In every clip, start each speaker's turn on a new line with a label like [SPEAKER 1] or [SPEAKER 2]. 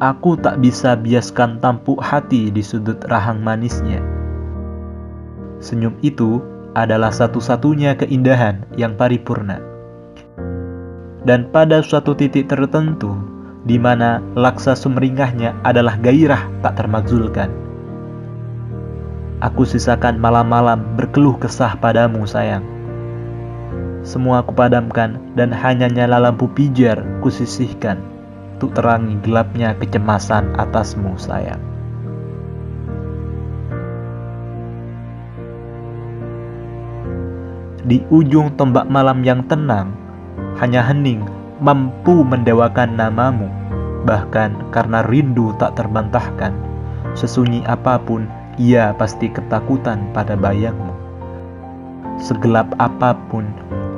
[SPEAKER 1] Aku tak bisa biaskan tampuk hati di sudut rahang manisnya. Senyum itu adalah satu-satunya keindahan yang paripurna. Dan pada suatu titik tertentu, di mana laksa sumringahnya adalah gairah tak termakzulkan. Aku sisakan malam-malam berkeluh kesah padamu sayang. Semua kupadamkan dan hanya nyala lampu pijar kusisihkan untuk terangi gelapnya kecemasan atasmu sayang. Di ujung tombak malam yang tenang, hanya hening mampu mendewakan namamu, bahkan karena rindu tak terbantahkan. Sesunyi apa pun, ia pasti ketakutan pada bayangmu. Segelap apa pun,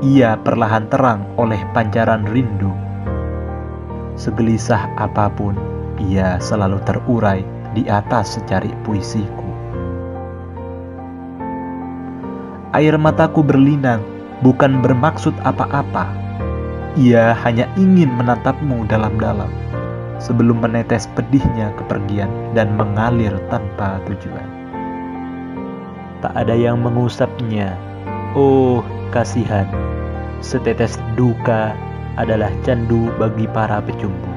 [SPEAKER 1] ia perlahan terang oleh pancaran rindu Segelisah apa pun, ia selalu terurai di atas secari puisiku. Air mataku berlinang, bukan bermaksud apa-apa. Ia hanya ingin menatapmu dalam-dalam sebelum menetes pedihnya kepergian dan mengalir tanpa tujuan. Tak ada yang mengusapnya. Oh, kasihan. Setetes duka adalah candu bagi para pecumbu.